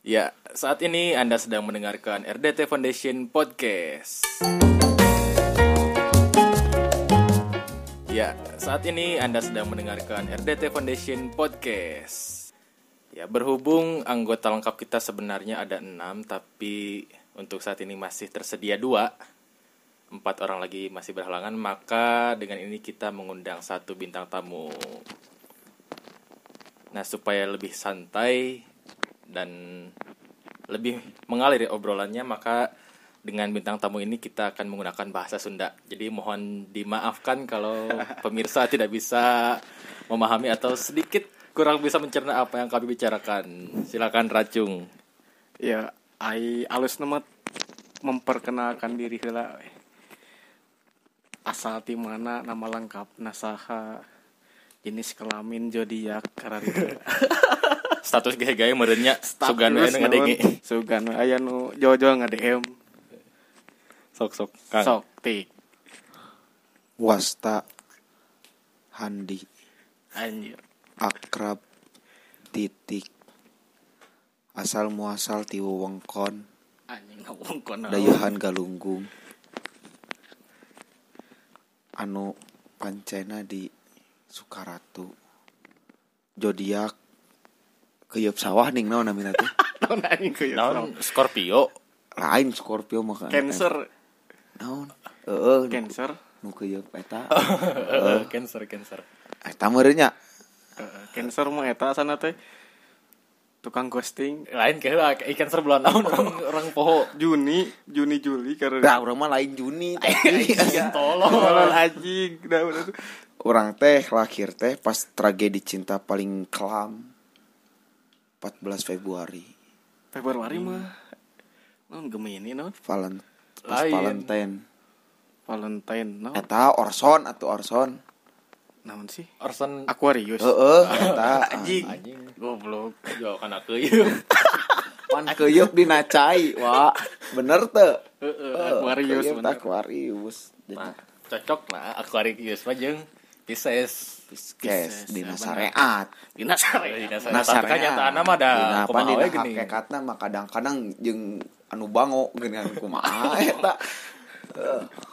Ya, saat ini Anda sedang mendengarkan RDT Foundation Podcast. Ya, saat ini Anda sedang mendengarkan RDT Foundation Podcast. Ya, berhubung anggota lengkap kita sebenarnya ada enam, tapi untuk saat ini masih tersedia dua, empat orang lagi masih berhalangan, maka dengan ini kita mengundang satu bintang tamu. Nah, supaya lebih santai dan lebih mengalir obrolannya, maka dengan bintang tamu ini kita akan menggunakan bahasa Sunda. Jadi mohon dimaafkan kalau pemirsa tidak bisa memahami atau sedikit kurang bisa mencerna apa yang kami bicarakan. Silakan Racung. Ya, ai alus nama memperkenalkan diri heula. Asal ti mana nama lengkap nasaha jenis kelamin zodiak kararita. Status ge gaya merenya sugan we nu ngadenge. Sugan we aya nu jojo ngadem. Sok sok Kang. Sok tik Wasta Handi anjir. Akrab Titik Asal muasal ti wewengkon Anjing kono. Dayuhan Galunggung Anu pancena di Sukaratu Jodiak Keyup sawah ning naon namina teh? Naon anjing ya. Naon? Scorpio. Lain Scorpio mah Cancer, Naon? Heeh. Cancer. nu keyup eta. Cancer cancer. Eta meureun nya? Cancer mah eta sana teh. Tukang ghosting Lain ke heula i cancer bulan naon? Orang orang poho. Juni, Juni Juli karena Dah urang mah lain Juni Tolong. Tolong. Anjing, tuh. Orang teh lahir teh pas tragedi cinta paling kelam 14 Februari. Februari mah non Gemini non Valen pas Lain. Valentine. Valentine non Eta Orson atau Orson. Naon sih? Orson. Aquarius. Heeh eta anjing. Anjing. Goblok Jo kana keuyeum. pan keyeup dina cai wa. Bener teu Heeh, Aquarius bener. Aquarius. Nah, cocok lah Aquarius mah jeung Pisces. Pisces dina ya, syariat dina sare Dina Dina Tapi kan nyataana mah da Dina apa kumaha dina hakikatna mah kadang-kadang jeung anu bango geuningan kumaha eta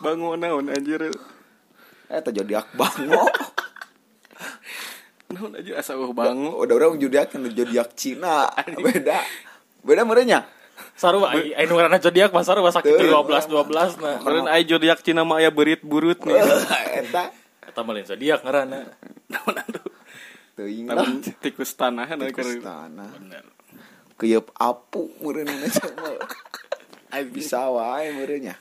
bangun naon anjir? Eta jodiak bango. Naon aja asa uh bangun udah orang jodiak kan jodiak Cina. Beda. Beda merenya Sarua ai ai nu ngaranna zodiak mah sarua sakit 12 12 nah. keren ai zodiak Cina mah aya berit burut nih. Eta Eta mah lain zodiak ngaranna. naon aduh teuing lah tikus tanah kan tikus tanah. Bener. apu meureun mah. Ai bisa wae meureunya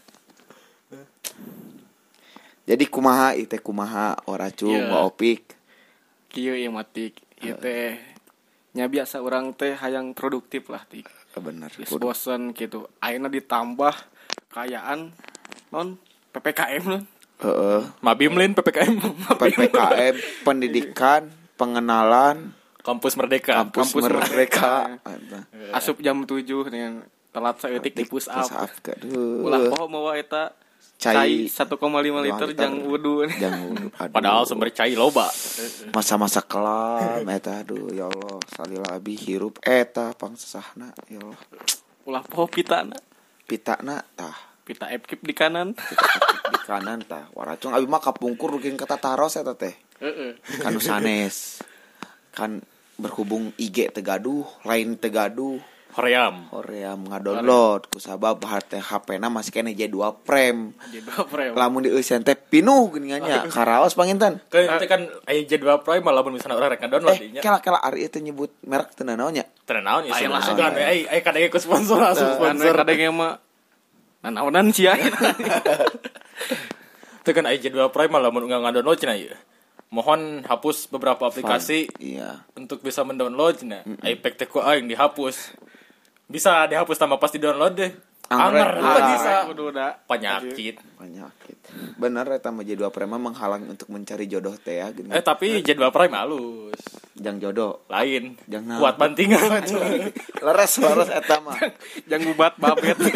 jadi kumaha teh kumaha ora cung wa opik? Kieu ieu matik ieu teh nya biasa orang teh hayang produktif lah Eh, bener. Bosen gitu. Ayeuna ditambah kayaan non PPKM non heeh. Mabim lain PPKM. PPKM pendidikan pengenalan. Kampus Merdeka. kampus, Kampus merdeka, Merdeka. asup jam 7 dengan telat saeutik di push up. Push up, aduh. ulah poho mawa eta. Cai. Cai 1,5 liter jang wudu. Jangan aduh. Padahal sumber cai loba. masa-masa kelam eta aduh ya Allah. Salila abi hirup eta pangsesahna ya Allah. Ulah poho pitana pitana tah pita epkip di kanan. Di kanan tah. Waracung abi mah kapungkur rukin kata taros eta teh. Heeh. Kan sanes. Kan berhubung IG tegaduh lain tegaduh. Hoream. Korea ngadownload kusabab harte HP na masih kena J2 frame jadi frame lamun di euseun teh pinuh geuningannya karaos panginten. Kan itu kan aya jadwal prime malah mun misalnya orang rek download eh dinya. kela kela ari itu nyebut merek teu naonnya Teu naon ya Aya langsung lah. kan ai ai kadang ikut sponsor langsung anu sponsor. kadang mah nanaonan sih aya Itu kan aya jadwal prime malah mun enggak ngadownload cenah ieu. Mohon hapus beberapa aplikasi iya untuk bisa mendownload cenah. iPad teh ku aing dihapus. Bisa dihapus tanpa pas di-download deh. Anger Ah. apa bisa. Penyakit. penyakit bener eta mah J2 frame mah menghalang untuk mencari jodoh teh ya gini Eh tapi jadwal prime halus. jang jodoh Lain. Jangan. Kuat bantingan. leres leres eta mah jang gubat babet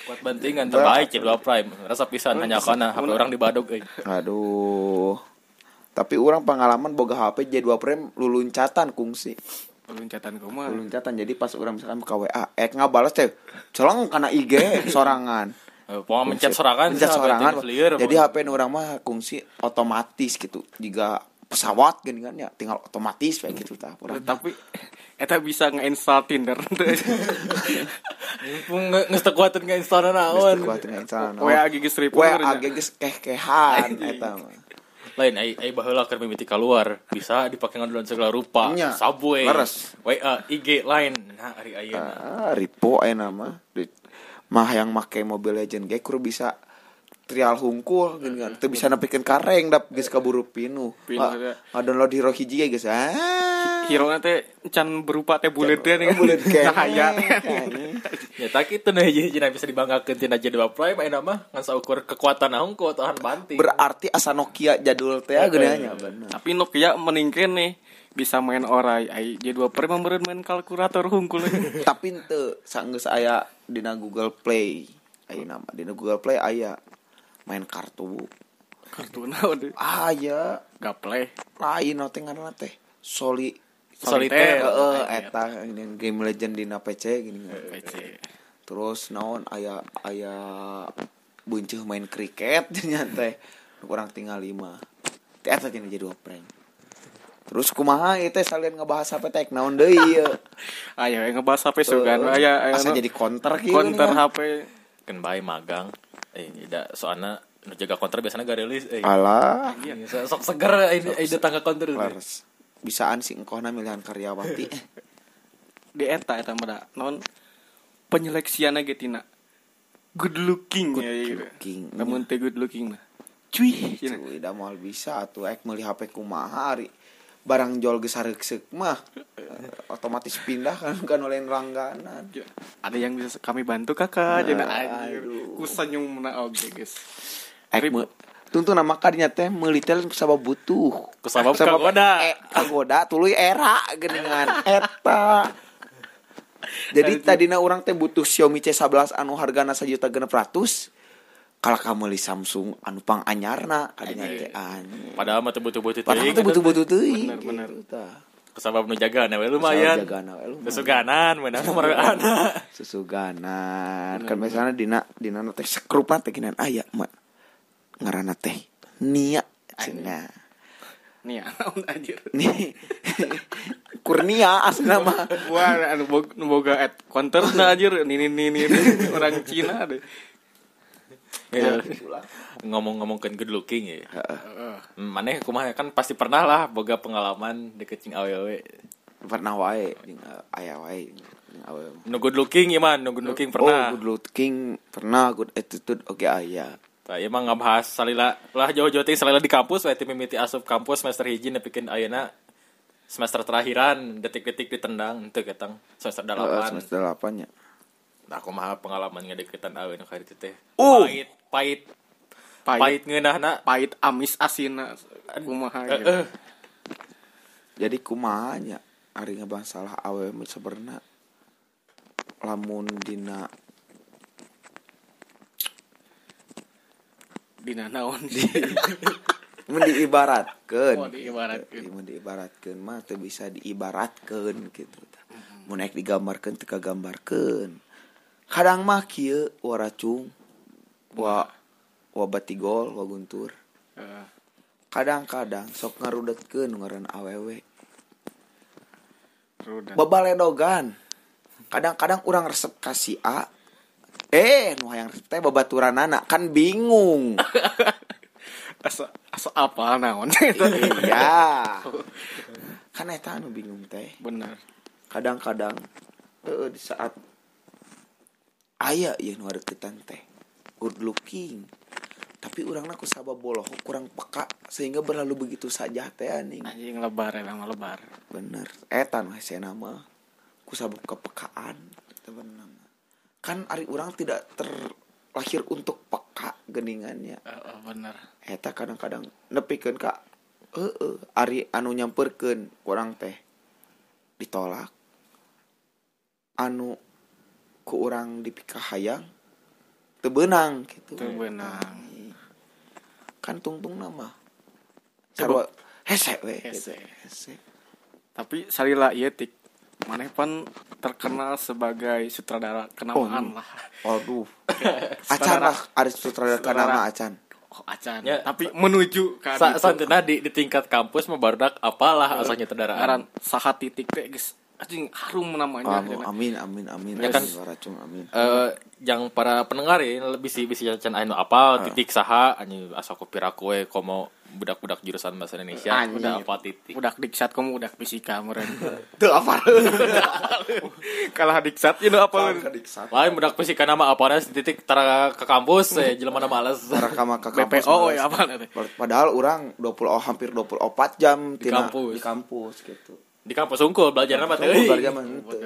Kuat bantingan terbaik jadwal prime. Rasa pisan hanya karena HP orang di Badog euy. aduh tapi orang pengalaman boga HP J2 frame luluncatan kungsi Peluncatan kumaha. Loncatan jadi pas orang misalkan ke WA eh ngabalas teh colong karena IG sorangan Eh, Pokoknya mencet sorangan mencet sorangan jadi. HP nu orang mah kungsi otomatis gitu jika pesawat gini kan ya tinggal otomatis kayak gitu tah. Tapi eta bisa nge-install Tinder. Mumpung nge- geus teu kuatin ka instana naon. Geus kuat dengan instana naon. WA gigi seribu. WA geus keh-kehan eta mah Lain ai ai baheula keur mimiti keluar bisa dipakai ngadulan segala rupa. Nya. Subway. Leres. WA, IG, Line. Nah, hari ayeuna. ah ripo aya nama mah yang make Mobile Legend ge kur bisa trial hungkul gini kan. Teu bisa nepikeun kareng dap geus kaburu pinu Pinu, ya. download hero hiji ge geus ah Hero teh can berupa teh nih. bulet Cahaya. Ya tak itu nah hiji hiji bisa dibanggakeun tina J2 Prime ayeuna mah ngan saukur kekuatan naon kekuatan banting. berarti asa Nokia jadul teh geunanya bener. Tapi Nokia meningkin nih bisa main orai. Ai J2 Prime meureun main kalkulator hungkul. Tapi ente sanggeus aya dina Google Play. Ayeuna nama dina Google Play aya main kartu. Kartu naon? Aya gaple lain no teh ngaranna teh. Soli Solitaire. heeh eta ini game legend dina PC gini. PC terus naon aya aya bunceuh main kriket nya teh. Kurang tinggal lima. Teh eta cenah jadi prank terus kumaha ieu teh salian ngebahas HP teh naon deui ieu? Ayo ngebahas HP sugan aya aya jadi counter kieu counter nih, HP Kan bae magang. Eh, tidak soalnya nu jaga counter biasanya gak rilis eh. alah Iya, sok seger ini ini tangga counter. Laras. bisaan si engkohna milihan karyawati di eta eta mah non penyeleksianna ge tina good looking Good ya, iya. looking. namun teh good looking mah cuy. Cuy, da moal bisa atuh ek meuli HP kumaha ari barang jual geus sareuk mah eh, otomatis pindah kan kan oleh langganan. Ada yang bisa kami bantu kakak? Cenah anjir aduh. ku senyum na oge guys. Ek me, tuntun nama kadinya teh meuli teh sabab butuh. Kusabab kagoda. eh, kagoda tuluy era geuningan eta. Jadi tadina orang teh butuh Xiaomi C11 anu hargana sajuta genep ratus kalau kamu li Samsung anu pang anyarna kadinya teh anjing Padahal mah teu butuh-butuh Padahal teuing. teh butuh-butuh teuing. Bener, bener. gitu. Kesabab nu jaga na we lumayan. Jagana we lumayan. Kesuganan meunang nomor anak. Susuganan. Kan misalnya dina dina teh sekrupan teh kinan aya mah. Ngaranna teh Nia cenah. nih ya naon anjir. Kurnia asli mah. Wah, anu bog- nu boga at counter na anjir nini nini orang Cina deh. Ya, Ngomong-ngomongkeun good looking ya. Maneh kumaha kan pasti pernah lah boga pengalaman deket cing awewe. Pernah wae jeung uh, aya wae. Nu good looking ya man, nu good looking pernah. Oh, good looking pernah, good attitude oke aya. Tah ieu mah ngabahas salila lah jauh-jauh teh salila di kampus teh mimiti asup kampus semester hiji nepikeun ayeuna semester terakhiran detik-detik ditendang teu ketang semester Heeh, 8. semester 8 nya. Nah, kumaha pengalaman ngadeketan aweuna ka ditu teh. Uh. Pahit, pahit, Pahit, pahit ngeunahna. pahit amis asina kumaha gitu. eh. Jadi kumaha nya ari ngebahas salah awewe mah sebenarnya lamun dina Dina naon mun diibaratkeun Oh, diibaratkeun. mun diibaratkeun mah teu bisa diibaratkeun gitu mun naik digambarkeun teu kagambarkeun kadang mah kieu waracung wa wa batigol wa guntur. Kadang-kadang sok ngarudetkeun ngaran awewe babaledogan kadang-kadang orang resep kasih A. Eh nu hayang resep teh babaturanana kan bingung. Asa asa apa naon? Iya. Kan eta anu bingung teh. Bener. Kadang-kadang eh, di saat aya ya nu deketan teh good looking tapi orangnya ku sabab boloh kurang peka sehingga berlalu begitu saja teh anjing. Anjing lebar emang lebar. Bener. Eta nu hese nama. Ku sabab kepekaan nama. kan ari orang tidak terlahir untuk peka geningannya. Eh, eh, bener. Eta kadang-kadang nepikeun ka heeh ari anu nyamperkeun kurang teh. Ditolak. Anu ku urang dipikah hayang teu beunang gitu Teu beunang. kan tungtung nama sarua hese we Hese. hese tapi salila ieu tik Maneh pan terkenal sebagai sutradara kenamaan lah. Aduh. Acan lah ada sutradara Sutradara. nama Acan. Oh, acan. Ya. Tapi menuju ke Sa santina di, di tingkat kampus mah barudak apalah asalnya Ngaran kendaraan. saha titik teh geus anjing harum namanya. Amin, amin, amin, amin. Ya kan? Waracung, amin. Eh, yang para pendengar ya lebih sih bisa can anu apa titik saha anjing asa kopi rakue komo budak-budak jurusan bahasa Indonesia Anjing. udah apa titik Udak diksat kamu udak fisika meureun. Tuh apa? Kalah diksat itu apa? lain budak fisika nama apa di titik tara ke kampus eh jelema nama males Rekam ke kampus. BPO ya apa? Padahal orang 20 oh, hampir 24 jam Di tina- kampus. di kampus gitu. Di kampus unggul belajar apa teh Tunggu balik zaman itu.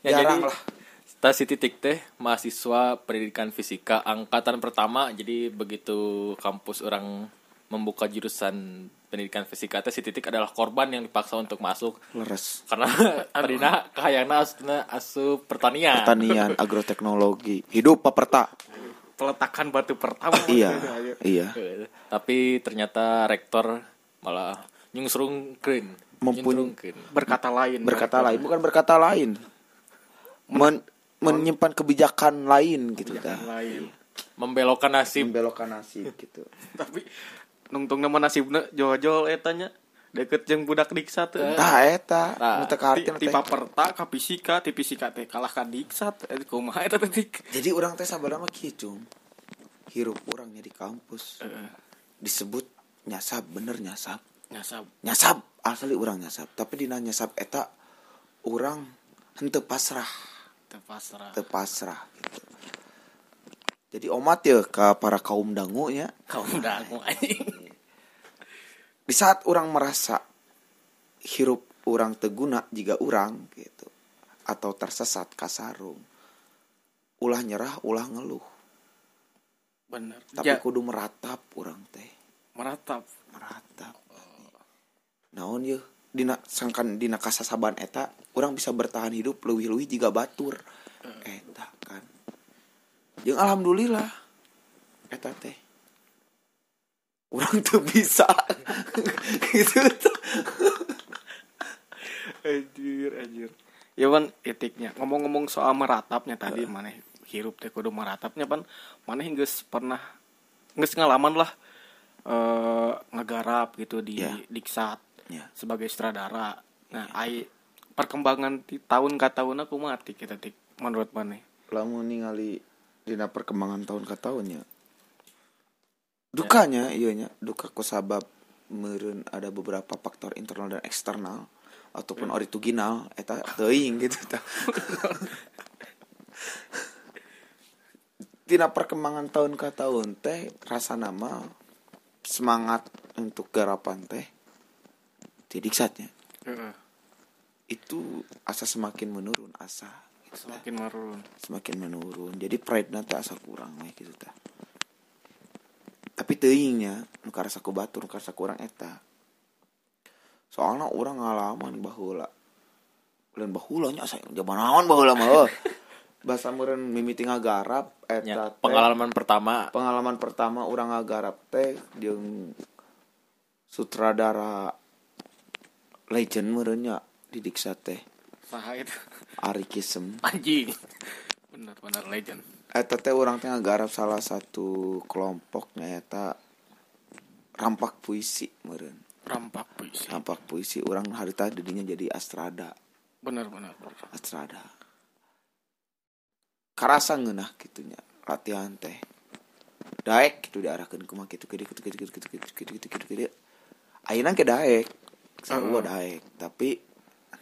Ya, Jarang jadi, lah. Stasi titik teh mahasiswa pendidikan fisika angkatan pertama jadi begitu kampus orang membuka jurusan pendidikan fisika teh si titik adalah korban yang dipaksa untuk masuk Leres. karena tadina kahayana asupna asup pertanian. Pertanian, agroteknologi, hidup paperta. Peletakan batu pertama. Iya, iya. Eh, Tapi ternyata rektor malah nyungsrungkeun. Mumpun- Nyungsrungkeun. Berkata lain. Berkata lain, bukan berkata lain. Men- menyimpan kebijakan lain gitu dah. lain. Membelokkan nasib Membelokkan nasib gitu. Tapi nungtung nama nasibna jol-jol etanya deket jeung budak diksat teh. Tah eta, Tah. nu teu Ti, kaartin ti teh. paperta ka fisika, ti fisika teh kalah ka diksat. Eh kumaha eta teh dik. Jadi orang teh sabarna mah kieu. Hirup orangnya di kampus. Heeh. Disebut nyasab, bener nyasab. Nyasab. Nyasab, asli orang nyasab. Tapi dina nyasab eta orang henteu pasrah, Teu pasrah. teu pasrah gitu. Jadi omat ya ke para kaum dangu nya. Kaum dangu. Di saat orang merasa hirup orang teguna jika orang gitu atau tersesat kasarung ulah nyerah ulah ngeluh Bener. tapi Ja, kudu meratap orang teh meratap. meratap naon ye dina sangkan dina kasasaban eta orang bisa bertahan hidup leuwih-leuwih jika batur. Eta kan. Jeung alhamdulillah eta teh. Orang tuh bisa. Gitu tuh Anjir, anjir. Ya pan etiknya. Ngomong-ngomong soal meratapnya tadi maneh hirup teh kudu meratapnya pan. Maneh geus pernah geus ngalaman lah eh ngegarap gitu di Ya. Diksat Ya. sebagai sutradara. Nah, ai perkembangan di tahun ka tahun aku mati kita tik menurut maneh. lamun ningali dina perkembangan tahun ke tahunnya dukanya iya nya duka kusabab meureun ada beberapa faktor internal dan eksternal ataupun original eta teuing gitu tah tina perkembangan tahun ke tahun teh rasa nama semangat untuk garapan teh didiksatnya Heeh. itu asa semakin menurun asa gitu. Semakin marun. semakin menurun jadi pride nanti asa kurang we gitu tah tapi teingnya nu karasa ku batur nu karasa kurang eta soalnya orang ngalaman bahula lain bahula nya saya zaman naon bahula mah bahasa meureun mimiti ngagarap eta Ya, teh. pengalaman pertama pengalaman pertama orang ngagarap teh jeung sutradara legend meureunnya di Diksa teh Saha itu? Ari Kisem Anjing. Benar-benar legend. Eta teh orang teh ngagarap salah satu kelompoknya eta rampak puisi meureun. Rampak puisi. Rampak puisi orang harita didinya jadi astrada, Benar-benar. astrada. Karasa ngeunah gitunya latihan teh. Daek gitu kitu kitu kitu kitu kitu kitu kitu kitu kitu kitu kitu. Ayeuna ke daek. Sarua daek, tapi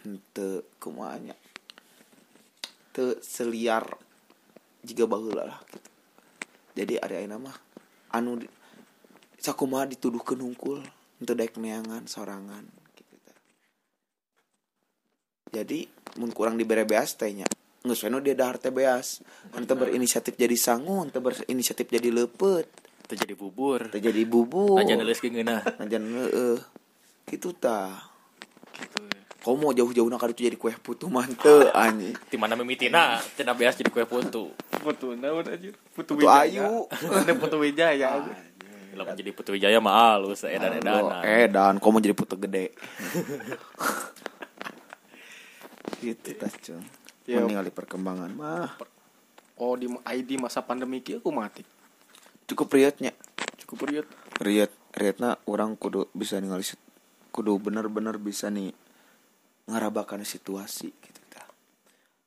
henteu kumaha nya. Teu seliar jika baheula lah gitu. Jadi ada ayeuna mah anu di- sakumaha dituduhkeun hungkul henteu daek neangan sorangan gitu. Jadi mun kurang dibere beas teh nya. Geus dia dahar teh beas. Henteu berinisiatif jadi sangu, henteu berinisiatif jadi leupet, terjadi bubur henteu jadi bubuk. aja nulis geungeunah Najan heeh. Kitu tah. Gitu. Kau mau jauh-jauh nak itu jadi kue putu mante anjing. di mana mimitina cenah beas jadi kue putu Putu naon anjir? Putu Putu ayu. Ada putu wijaya. Lamun jadi putu wijaya mah halus edan edanan Eh dan kau mau jadi putu gede. gitu tah cung Ya. ningali perkembangan mah oh di ID masa pandemi kieu aku mati cukup rietnya cukup riet riet rietna orang kudu bisa ningali kudu bener-bener bisa nih ngarabakan situasi gitu tah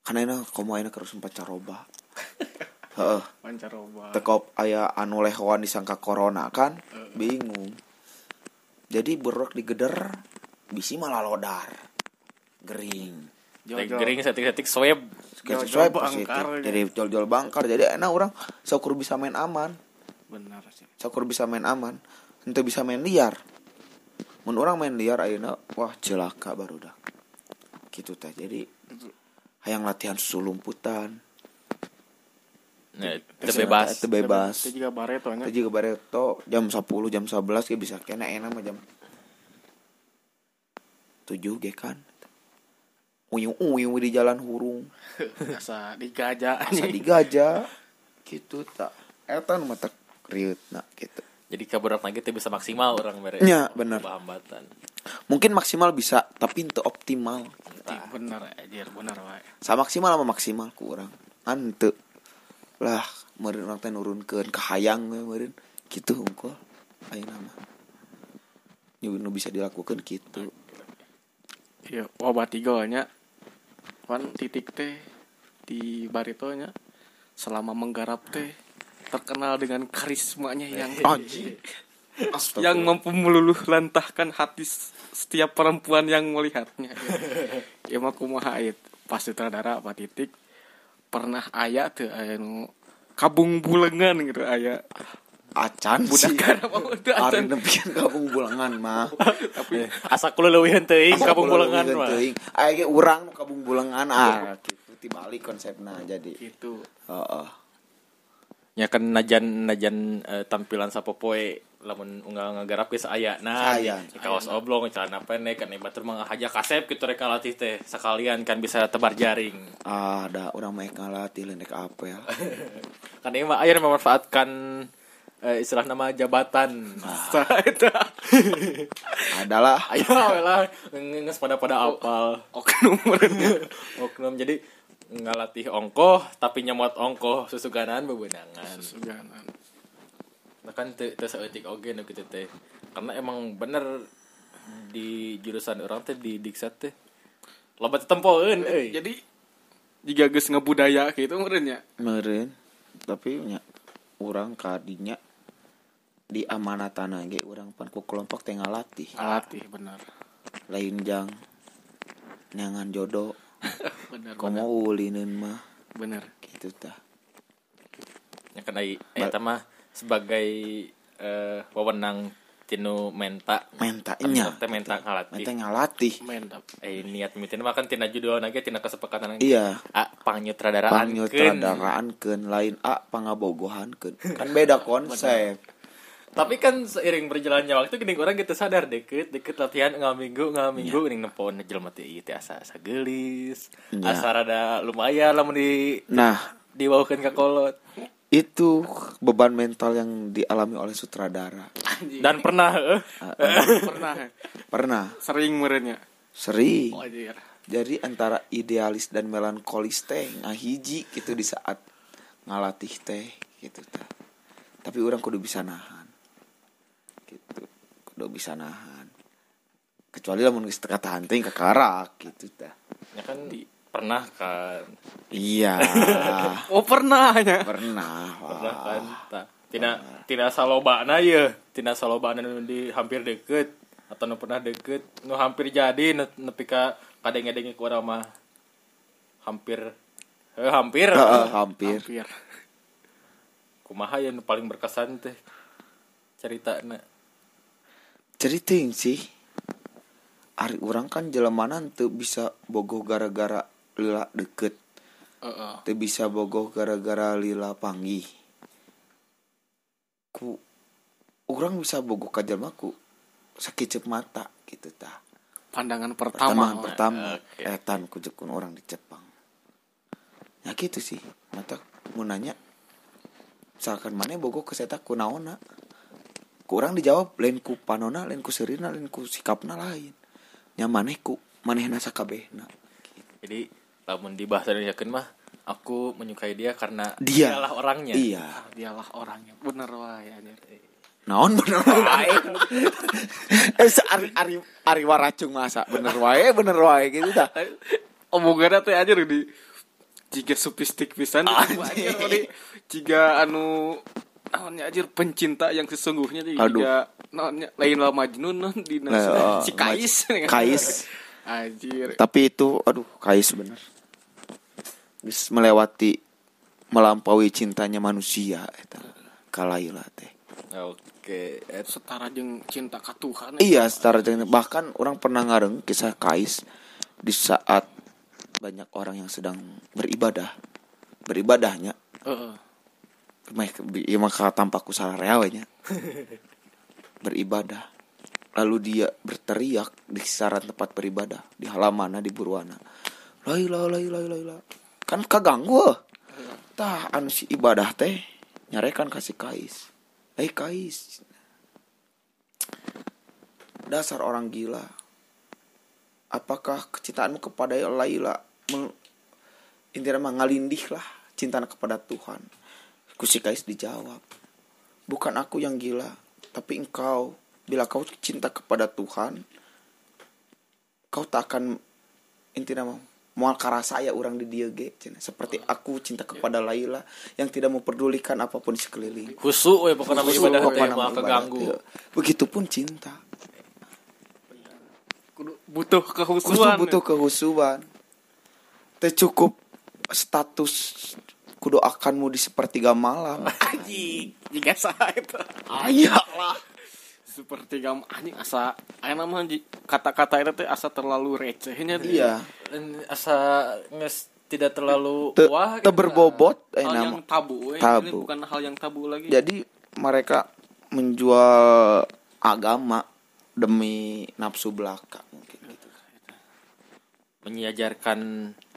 karena ini komo ayeuna terus pacaroba. Heeh. Pancaroba tekop aya anu lehoan disangka corona kan? Bingung. Jadi berok digeder bisi malah lodar gering. Gering setik-setik swab. Positif. ya. jadi jol-jol bangkar. Jadi enak orang syukur bisa main aman. Benar sih. Syukur bisa main aman. Untuk bisa main liar mun orang main liar ayeuna wah celaka baru dah. Gitu teh. Jadi hayang latihan susulumputan. Nah, itu bebas. itu juga bareto nya. Juga bareto. Jam 10 jam 11 kayak bisa kena enak mah jam 7 ge kan. Uyung uyung di jalan hurung. Asa digajah asa digajah gitu tak. Eta nu mata riut nah gitu jadi kaburak lagi teh bisa maksimal orang mere Nya, bener. hambatan. Mungkin maksimal bisa tapi itu optimal. Benar aja benar wae sama maksimal sama maksimal ku orang ante lah meureun urang teh nurunkeun ke hayang we meureun kitu hungkul ayeuna mah nu nu bisa dilakukan gitu Iya, wabah tiga nya. Kan titik teh di barito nya. Selama menggarap teh terkenal dengan karismanya yang Anjing. yang mampu meluluh lantahkan hati setiap perempuan yang melihatnya. ya mah kumaha pas sutradara apa titik pernah aya tuh aya nu kabung bulengan gitu aya. Acan budak acan. nempian kabung bulangan mah. Eh, asa kulo leuwih teuing kabung bulangan mah. Aya ge urang nu kabung bulangan ah. Gitu tibalik konsepna jadi. Gitu. Heeh ya kan najan najan eh, tampilan sapopoe lamun unggal ngagarap geus aya nah Aya. di kaos oblong celana pendek kan batur mah haja kasep gitu rek latih teh sekalian kan bisa tebar jaring. Ah ada urang mah ngalatih dek apel kan ini mah aya memanfaatkan eh, istilah nama jabatan. Eta. Adalah ayo lah nges pada pada apal oknum. Oknum jadi ngalatih ongkoh tapi nyemot ongkoh susuganan bebenangan. Suganan. nah kan teu teu saeutik oge nu kitu teh. Karena emang bener di jurusan orang teh di diksat teh. Loba tempoeun euy. jadi jika geus ngebudaya gitu meureun nya? Meureun tapi nya urang kadinya di amanatan ge urang pan ku kelompok teh ngalatih. Alatih benar. Lain jang nyangan jodoh benar komo ulinin mah. Benar. Gitu tah. Ya kan ai eta mah sebagai eh, wewenang tinu menta. Mentanya teh menta ngalatih. menta ngalatih. Mantap eh niat mitin mah kan tina judul nage tina kesepakatan iya. Ah panyutradaraan panyutradaraan lain a pangabogohankeun kan beda konsep tapi kan seiring berjalannya waktu gini orang gitu sadar deket deket latihan nggak minggu nggak minggu ini nepon jelma teh ieu teh asa asa gelis Iya. asa rada lumayan lah di nah. dibawakan ke kolot. Itu beban mental yang dialami oleh sutradara. Dan pernah eh, pernah. Pernah. Sering meureun nya sering. Oh anjir jadi antara idealis dan melankolis teh ngahiji gitu di saat ngalatih teh gitu tah tapi orang kudu bisa nahan gitu. Kudu bisa nahan. Kecuali lamun geus teka tahanting kekarak gitu tah ya kan pernah kan. Iya. Oh pernah nya. Pernah pernah wah. kan Tah. tina tina salobana ya tina salobana di hampir deket. Atau nu pernah deket. Nu hampir jadi nepi ka kadenge-denge ku urang mah hampir eh, hampir. Heeh, hampir. Hampir. Kumaha yang paling berkesan teh cerita na ceriting sih. Ari orang kan jelemanan tuh bisa bogoh gara-gara lila deket. Heeh. Teu bisa bogoh gara-gara lila panggih. Ku orang bisa bogoh ka jelema ku sakicep mata gitu tah. Pandangan pertama. Pertama pertama. Oke. etan ku jekun orang di Jepang. Ya gitu sih mata mau nanya misalkan mana bogoh ke seta kunaona kurang dijawab lain ku panona lain ku serina lain ku sikapna lain. Nya maneh ku manehna sakabehna. Jadi lamun di bahasa Indonesia kan mah aku menyukai dia karena Dia. dialah orangnya. Iya. Dialah orangnya. Bener wae anjir. Naon bener wae. Eh ari ari ari waracung masa. Bener wae bener wae gitu dah. Omongannya teh anjir di jika supistik pisan. Anjing. anjir di jika anu naonnya anjir pencinta yang sesungguhnya di Aduh. jika naonnya lain lah Majnun non di Eh, nasi- si Kais. Kais. Anjir. Tapi itu aduh kais bener. Bisa melewati melampaui cintanya manusia eta kalaila teh. Oke et- setara jeung cinta ka Tuhan iya secara dengan bahkan orang pernah ngareng kisah kais di saat banyak orang yang sedang beribadah. Beribadahnya. Heeh. mah iya maka tampakku salah reawenya beribadah. Lalu dia berteriak di kisaran tempat beribadah di halaman di Burwana laila laila laila kan kaganggu tah anu si ibadah teh nyarekan kasih kais. Eh kais. Dasar orang gila. Apakah kecintaanmu kepada Laila meng, intinya mah ngalindih lah cinta kepada Tuhan Kusi Kais dijawab bukan aku yang gila tapi engkau. Bila kau cinta kepada Tuhan kau tak akan intinya mah mual karasa ya orang di dia ge. Seperti aku cinta kepada Laila yang tidak memperdulikan apa pun di sekeliling khusus we pokoknya nama ibadah teh Pokoknya nama keganggu. teh. begitupun cinta. Kudu butuh kehusuan butuh kehusuan. Teh cukup status kudu akanmu di sepertiga malam. Anjing jika sah itu. Ayah lah. Seperti kamu anjing asa aya nama kata-kata itu teh asa terlalu recehnya iya. Asa nges tidak terlalu Te, wah te berbobot eh, hal nama. yang tabu, eh. Tabu. ini bukan hal yang tabu lagi. Jadi mereka menjual agama demi nafsu belaka mungkin gitu. Menyajarkan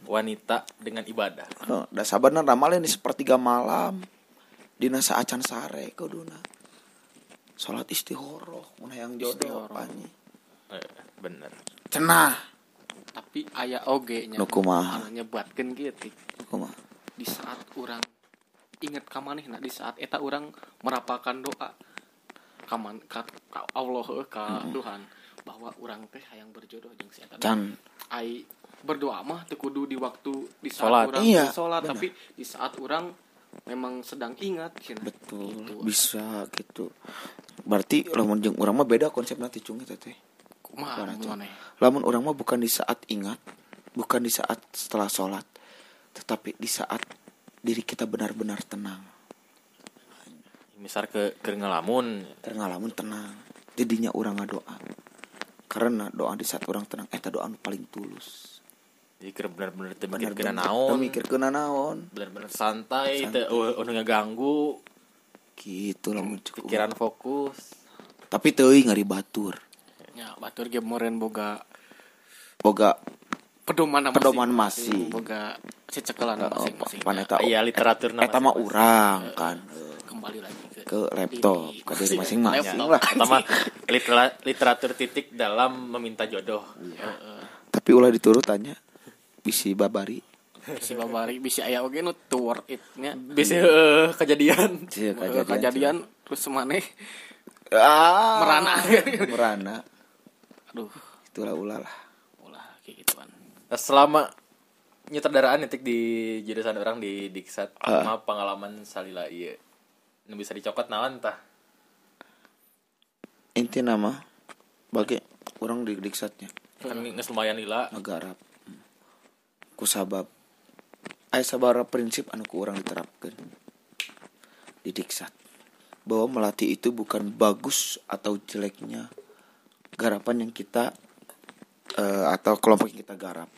wanita dengan ibadah. Oh, da sabarna ramalin di sepertiga malam. Dina saacan sare kuduna salat istihoroh mun hayang jodoh pani Eh, bener. Cenah. Tapi aya oge nya Nu kumaha? anu nyebatkeun gitu kumaha di saat orang ingat ka manehna di saat eta orang merapalkan doa kaman ka, ka Allah ka Tuhan bahwa orang teh hayang berjodoh jeung si eta. Can. Ai berdoa mah teu kudu di waktu di saat Sholat. orang Iya, sholat benar. tapi di saat orang memang sedang ingat cenah. betul Gitu. bisa gitu berarti lamun jeung urang mah beda konsep nanti cung eta teh kumaha Kumaha, Cun? maneh lamun orang mah bukan di saat ingat bukan di saat setelah sholat tetapi di saat diri kita benar-benar tenang misal ke ke ngelamun terngalamun tenang jadinya orang ngadoa karena doa di saat orang tenang eta doa nu paling tulus jadi bener-bener teu mikir Benar-benar kena naon. mikir kena naon. Bener-bener santai teu uh, uh, ngeganggu. Gitu lamun cukup pikiran fokus. Tapi teuing ngari batur. Ya batur ge moren boga boga pedoman Pedoman masing. boga cecekelan masing-masing. paneta iya literatur eta mah urang kan. kembali lagi ke ke laptop ke diri masing-masing. Laptop. lah. Pertama litera- literatur titik dalam meminta jodoh. Tapi ulah diturutannya bisi babari. Si babari bisa aya oge nu to worth it nya bisa eh, kejadian kejadian, kejadian terus maneh ah. Merana. merana. Aduh. Itulah ulah lah. Ulah kayak gituan Nah, selama nyutradaraan nitik di jurusan orang di Diksat Ah. sama pengalaman salila iya. Nu bisa dicokot naon tah? Inti nama bagi orang di diksatnya. Kan geus lumayan lila negara ku sabab aya sabara prinsip anu ku orang diterapkan di diksat bahwa melatih itu bukan bagus atau jeleknya garapan yang kita eh, atau kelompok yang kita garap.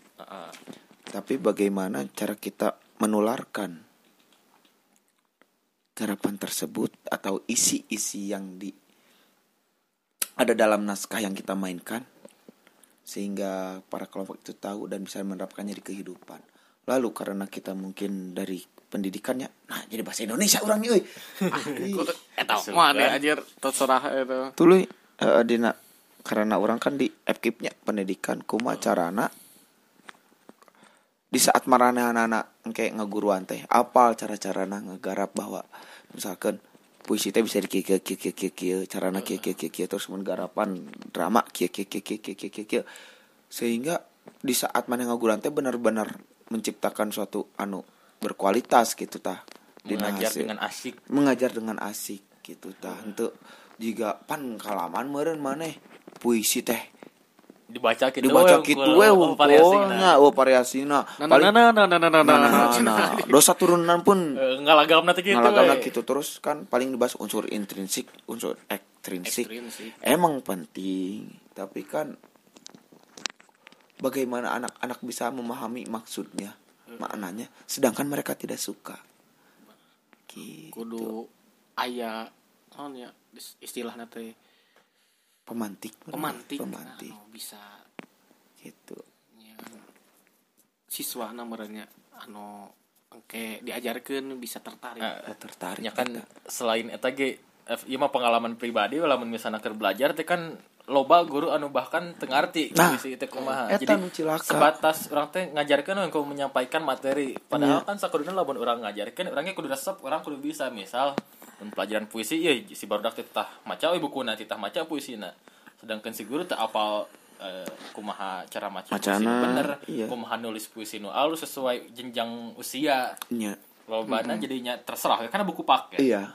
Tapi bagaimana cara kita menularkan garapan tersebut atau isi-isi yang di ada dalam naskah yang kita mainkan sehingga para kelompok itu tahu dan bisa menerapkannya di kehidupan. Lalu karena kita mungkin dari pendidikannya, nah jadi bahasa Indonesia orangnya, euy. Eta mah anjir terserah itu. Tuluy eh, dina karena orang kan di FKIP-nya pendidikan kuma carana di saat marana anak kayak ngeguruan teh apa cara-carana ngegarap bahwa misalkan puisi teh bisa di kie kie kie kie cara nak kie kie kie kie terus menggarapan drama kie kie kie kie kie kie kie kie sehingga di saat mana ngagulan teh benar-benar menciptakan suatu anu berkualitas gitu tah mengajar hasil. dengan asik mengajar dengan asik gitu tah untuk jika pan kalaman meren mana puisi teh dibaca gitu dibaca gitu we oh, variasinya oh variasinya paling nah nah nah nah nah nah nah dosa turunan pun. Eh, ngalagam nanti gitu ngalagam eh. gitu. Terus kan paling dibahas unsur intrinsik unsur ekstrinsik emang penting. Tapi kan bagaimana anak-anak bisa memahami maksudnya maknanya sedangkan mereka tidak suka. Gitu. kudu ayah oh, ya istilah nanti pemantik pemantik. Pemantik. Anu bisa. Gitu. Ya, siswa namanya anu engke diajarkan bisa tertarik. Eh, tertarik nya kan kita. selain eta ge eh, ieu mah pengalaman pribadi lamun misalnya keur belajar teh kan loba guru anu bahkan tengarti Nah, puisi teh kumaha. jadi cilaka. sebatas orang teh ngajarkeun untuk menyampaikan materi. Padahal kan sakuduna lamun orang ngajarkeun orangnya kudu resep orang kudu bisa. Misal mun pelajaran puisi ieu si barudak teh tah maca we bukuna teh tah maca puisina. Sedangkan si guru teh apal eh, kumaha cara maca puisi. Macana, bener iya. kumaha nulis puisi nu alus sesuai jenjang usia. Nya lobana jadinya terserah karena buku paket iya.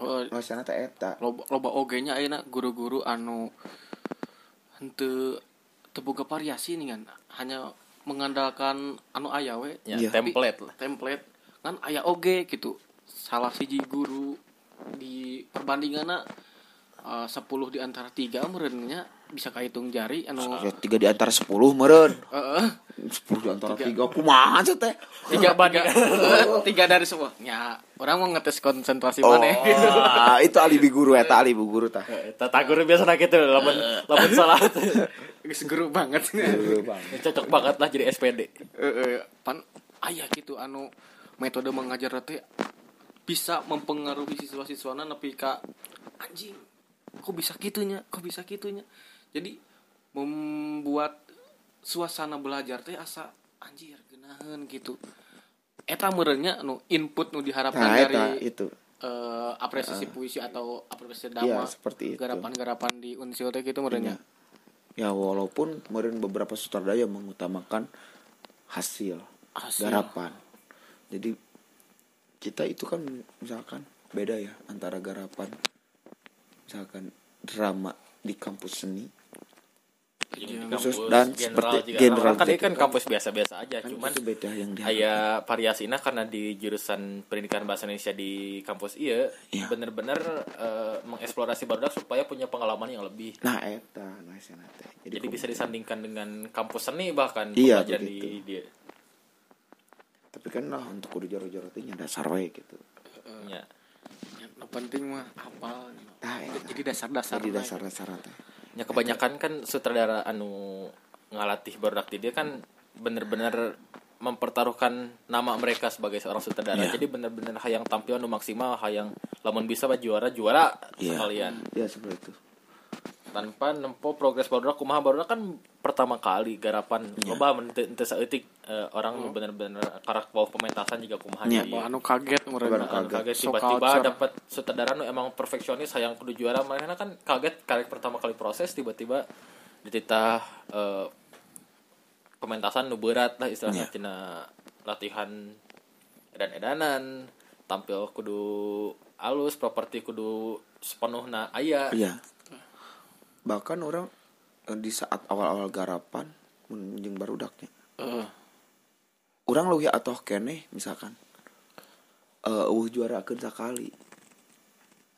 Oh, maksudnya teh eta. loba loba oge nya ayeuna guru-guru anu henteu teu boga variasi nih kan. Hanya mengandalkan anu aya we. Ya, Iya. template lah. Template. Kan aya oge gitu salah siji guru di perbandingan uh, 10 di antara tiga merennya bisa kahitung jari anu ya, tiga di antara sepuluh meren. Heeh. sepuluh di antara tiga. kumaha sih teh tiga tiga tiga dari semua. Ya orang mau ngetes konsentrasi oh mana itu alibi guru eta alibi guru tah. Tata guru biasa nak gitu, lamun lamun salah. Geus guru banget. Guru banget. cocok banget lah jadi SPD. Heeh, pan aya gitu anu metode mengajar teh bisa mempengaruhi siswa-siswana nepi ka anjing kok bisa gitunya? Kok bisa gitunya? Jadi membuat suasana belajar teh asa anjir genahan gitu. Eta merenya anu input nu diharapkan nah dari eta itu. eh, apresiasi puisi atau apresiasi Iya, dama seperti itu. garapan-garapan di unsio teh gitu merenya ya walaupun kemarin beberapa sutradara yang mengutamakan hasil, Hasil. garapan. Jadi kita itu kan misalkan beda ya antara garapan misalkan drama di kampus seni Jadi Khusus kampus dan general seperti juga. general kan ini kan kampus biasa-biasa aja, kan cuman itu beda yang di aya variasinya karena di jurusan pendidikan bahasa Indonesia di kampus iya Iya. bener-bener eh, mengeksplorasi barudak supaya punya pengalaman yang lebih. nah eta nah sana teh. Jadi, bisa disandingkan dengan kampus seni bahkan Iya, di dia. Tapi kan lah untuk kudu jaro-jaro teh nya dasar we gitu Ya. yang penting mah hafal Nah, eta. jadi dasar-dasar jadi dasar-dasar teh Ya kebanyakan kan sutradara anu ngalatih barudak di dia kan bener-bener mempertaruhkan nama mereka sebagai seorang sutradara. Iya. Jadi bener-bener hayang tampil anu maksimal, hayang lamun bisa bah juara juara Iya. sekalian. ya seperti itu Tanpa nempo progres barudak kumaha barudak kan pertama kali garapan Iya. loba teu saeutik eh, orang nu bener-bener karak bawah pementasan juga kumaha. Iya. jadi Wah, anu kaget merenya anu kaget. So tiba-tiba culture. dapat sutradara nu emang perfeksionis hayang kudu juara. Mereka kan kaget karek pertama kali proses tiba-tiba dititah eh, pementasan nu berat lah istilahnya. Tina latihan edan-edanan tampil kudu alus properti kudu sepenuhna aya. Iya bahkan orang eh, di saat awal-awal garapan menjeng baru daknya uh. orang lebih ya atau kene misalkan. Uh, uh juara akan sekali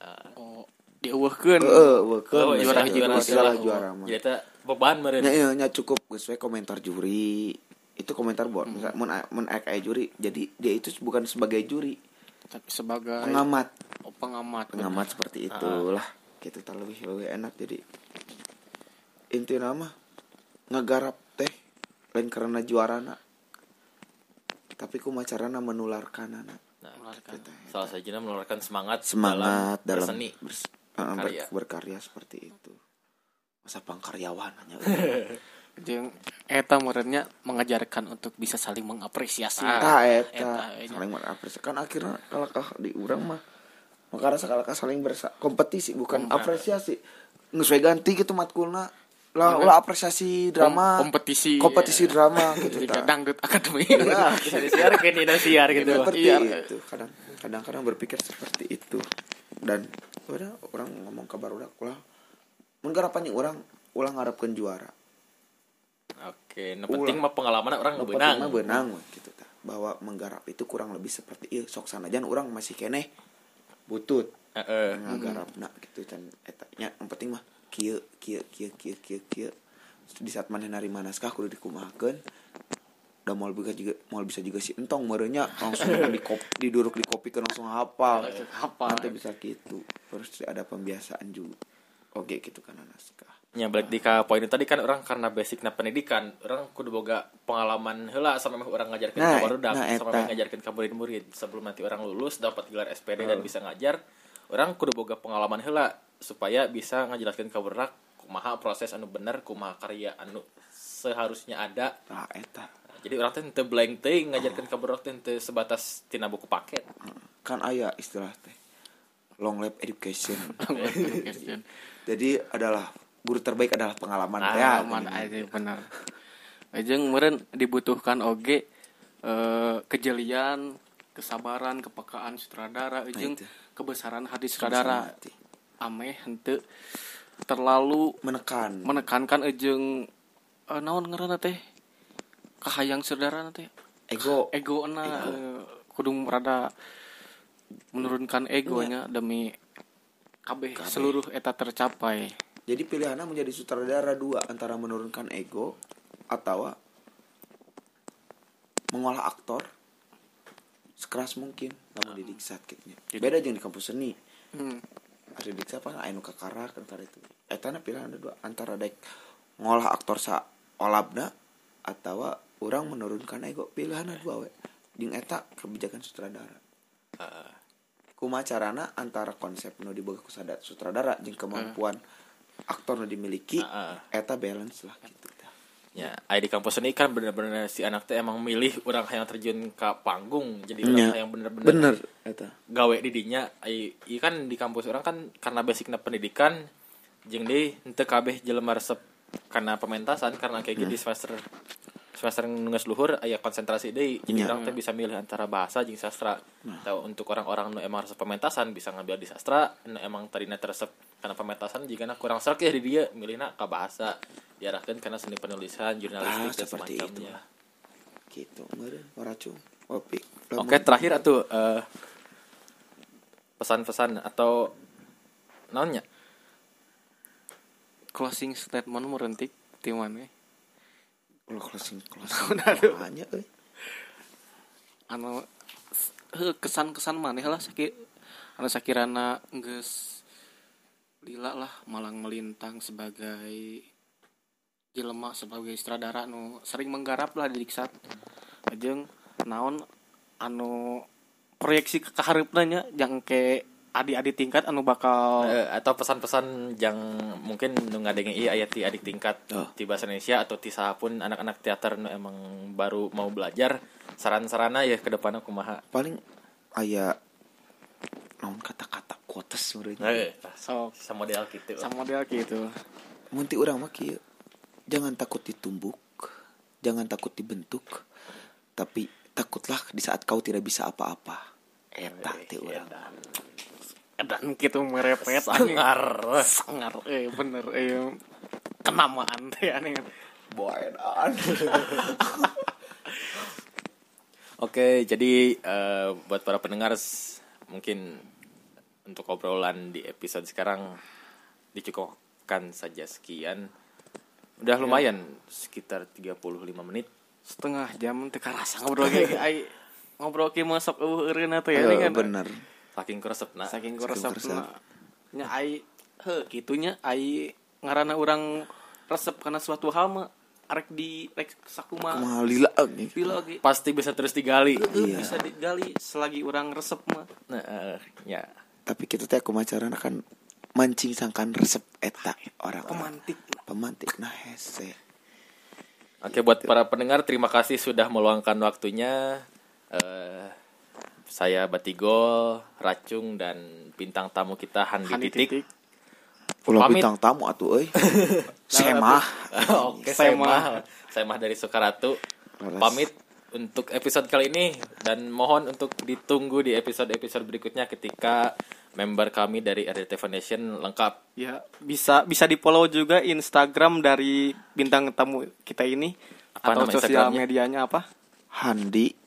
uh, ah. oh dia uh, kan uh, kan juara juara juara juara mah. Jadi beban mereka ya, ya, cukup. Sesuai komentar juri. Itu komentar buat hmm. mun mun juri. Jadi dia itu bukan sebagai juri. Tapi sebagai pengamat. Oh, pengamat. Pengamat seperti ah. itulah. uh. Gitu tak lebih lebih enak. Jadi inti nama ngegarap teh lain karena juarana tapi kumacarana menularkan anak nah, Menularkan. salah satunya mengeluarkan semangat semangat dalam, berseni. bers- eh, ber- Karya. berkarya seperti itu. Masa pangkaryawan hanya. Jeung eta merenya mengajarkan untuk bisa saling mengapresiasi. Tah Eta, eta eh, saling mengapresiasi. Kan akhirnya kalau di urang mah maka rasa kalau saling bersa kompetisi bukan apresiasi. Ngeus we ganti gitu matkulna lah ulah apresiasi drama. Kom- kompetisi. kompetisi drama gitu tah. dangdut akademi. Ya, bisa disiarkan di Indosiar gitu. seperti Iya. itu. Kadang kadang-kadang berpikir seperti itu. Dan udah orang ngomong kabar udah ulah. Mun garapannya orang ulah ngarepkeun juara. Oke nah penting mah pengalaman orang Nu benang. mah benang gitu tah. bahwa menggarap itu kurang lebih seperti ieu sok sanajan orang masih keneh butut. Heeh. ngagarapna gitu can eta. Nya yang penting mah kieu kieu kieu kieu kieu kieu. Di saat maneh narima naskah kudu dikumahakeun. Udah mau bisa juga mau bisa juga si entong merenya langsung di kopi diduruk di kopi langsung hafal. Hafal. nanti bisa gitu. Terus ada pembiasaan juga. Oke gitu kan naskah Ya balik di ka poin itu tadi kan orang karena basicnya pendidikan orang kudu boga pengalaman heula sama orang ngajarkeun Nah, ka barudak nah, sama ngajarkeun ka murid-murid. Sebelum nanti orang lulus dapat gelar SPD dan bisa ngajar orang kudu boga pengalaman heula supaya bisa ngajelaskeun ka barudak kumaha proses anu bener kumaha karya anu seharusnya ada. Nah eta. Jadi orang teh teu blank teuing ngajarkeun ka barudak teh sebatas tina buku paket. Kan ayah istilah teh long lab education. Jadi adalah guru terbaik adalah pengalaman Ah, ya aman aja benar. Ajeng meren dibutuhkan oge eh, kejelian kesabaran kepekaan sutradara Ajeng itu. kebesaran hati sutradara. ameh hente terlalu menekan. menekankan Ajeng eh, naon ngaranna teh? Kahayang sutradara teh? Ego. Ego na kudu rada menurunkan egonya demi kabeh. seluruh eta tercapai Jadi pilihannya menjadi sutradara dua antara menurunkan ego atau mengolah aktor sekeras mungkin namun di diksat gitu Beda jeung di kampus seni. hmm. Ada di diksat apa anu kakara kan itu. Eta pilihan ada dua antara daek ngolah aktor sa olabna atau orang menurunkan ego pilihannya dua we. Jeung eta kebijakan sutradara. Kuma carana antara konsep nu diboga ku sada- sutradara jeung kemampuan aktor nu dimiliki Heeh. eta balance lah gitu. Ya, di kampus ini kan bener-bener si anak teh emang milih orang yang terjun ke panggung, jadi orang yang bener-bener Bener eta. gawe di dinya. Ai ieu kan di kampus orang kan karena basicnya pendidikan, jeung deui henteu kabeh jelema resep karena pementasan karena kayak gini semester semester ngeus luhur aya konsentrasi deui. Jadi Nya. orang teh bisa milih antara bahasa jeung sastra. Tahu untuk orang-orang nu emang resep pementasan bisa ngambil di sastra, nu emang tadinya teresep karena pementasan jika kurang serak ya di dia milihna ke bahasa diarahkan karena seni penulisan jurnalistik Ah, dan seperti itu semacamnya. lah. Gitu waracung. Oke terakhir atuh eh, pesan-pesan atau naonnya closing statement merentik di mana Ulah closing closing. Hanya euy. anu heuh, kesan-kesan maneh lah sakit anu sakirana geus lila lah malang melintang sebagai jelema sebagai sutradara anu sering menggarap lah di diksat ajeng naon anu proyeksi ke kaharepna nya jang ke adik-adik tingkat anu bakal Eh, atau pesan-pesan yang mungkin nu ngadenge ieu aya ti adik tingkat Oh. ti bahasa Indonesia atau ti pun anak-anak teater nu emang baru mau belajar saran-sarana ya ke depanna kumaha Paling aya naon kata-kata quotes meureun. eh sok sama model gitu sama model gitu Mun ti urang mah kieu. Jangan takut ditumbuk, jangan takut dibentuk, tapi takutlah di saat kau tidak bisa apa-apa. Eta ti urang. Dan gitu merepet sangar sangar eh bener eh kenamaan teh aneh Boedan. Oke, jadi eh, buat para pendengar mungkin untuk obrolan di episode sekarang dicukupkan saja sekian. Udah lumayan sekitar 35 menit. setengah jam teh karasa ngobrol ai ngobrol ke masuk eueuh eureun teh ya Ayo, kan bener. Saking keresepna. saking Saking resepna nya ai heuh kitunya ai ngaranna urang resep karena suatu hal mah arek di rek sakuma Kumaha lila bila ge Pasti bisa terus digali. Iya. bisa digali selagi orang resep mah Nah, eh, ya. Tapi kita teh kumaha carana kan mancing sangkan resep eta orang pemantik pemantik nah hese Oke buat para pendengar terima kasih sudah meluangkan waktunya. Eh, saya Batigol, Racung dan bintang tamu kita Handi, Handi Titik. titik. Ulah Pamit. bintang tamu atuh euy. Semah. Oke, saya Semah. mah, saya mah dari Sukaratu. Laras. Pamit untuk episode kali ini dan mohon untuk ditunggu di episode-episode berikutnya ketika member kami dari RDT Foundation lengkap. Ya, bisa bisa di-follow juga Instagram dari bintang tamu kita ini Apa atau sosial medianya apa? Handi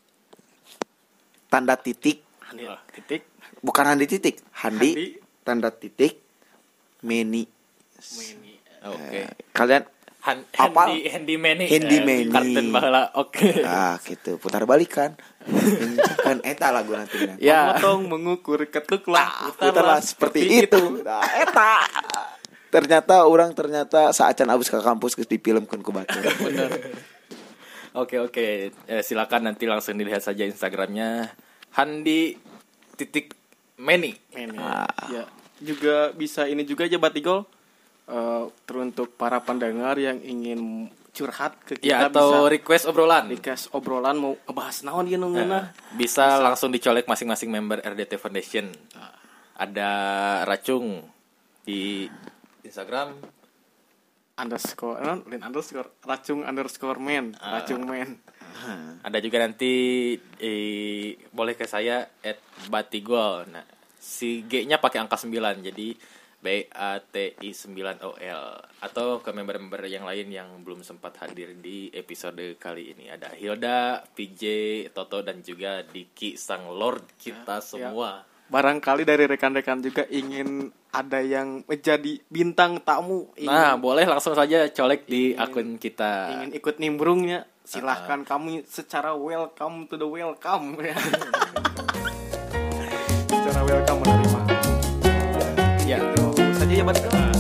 tanda titik Handi titik bukan Handi titik Handi, Handi. tanda titik Meni Oke. kalian Han, Apa? Handy, Handy Manny. Handy Eh, Manny. Kartun baheula. Oke. ah gitu putar balikan kan eta lagu nanti Ya. Memotong, mengukur, ketuklah, putarlah seperti itu nah, eta ternyata orang ternyata saacan abis ke kampus ke difilmkeun ku batur Oke oke. Eh, silakan nanti langsung dilihat saja Instagramnya Handi titik Manny. Ini. Ah. Ya, juga bisa ini juga aja Batigol. Eh, teruntuk para pendengar yang ingin curhat ke kita Ya atau bisa request obrolan. request obrolan mau ngebahas naon dia Eh, nungguina. bisa, langsung dicolek masing-masing member RDT Foundation. Ada Racung di Instagram, underscore non lin underscore racung underscore man Ah. racung man ada juga nanti eh, boleh ke saya at batigol. Nah, si G-nya pakai angka 9 jadi B A T I 9 O L atau ke member-member yang lain yang belum sempat hadir di episode kali ini ada Hilda, PJ, Toto dan juga Diki sang lord kita semua. barangkali dari rekan-rekan juga ingin ada yang menjadi bintang tamu ingin, Nah, boleh langsung saja colek di akun kita. ingin ikut nimbrungnya. Silahkan kamu secara welcome to the welcome. Ya secara welcome menerima. Ya. itu saja ya Batigol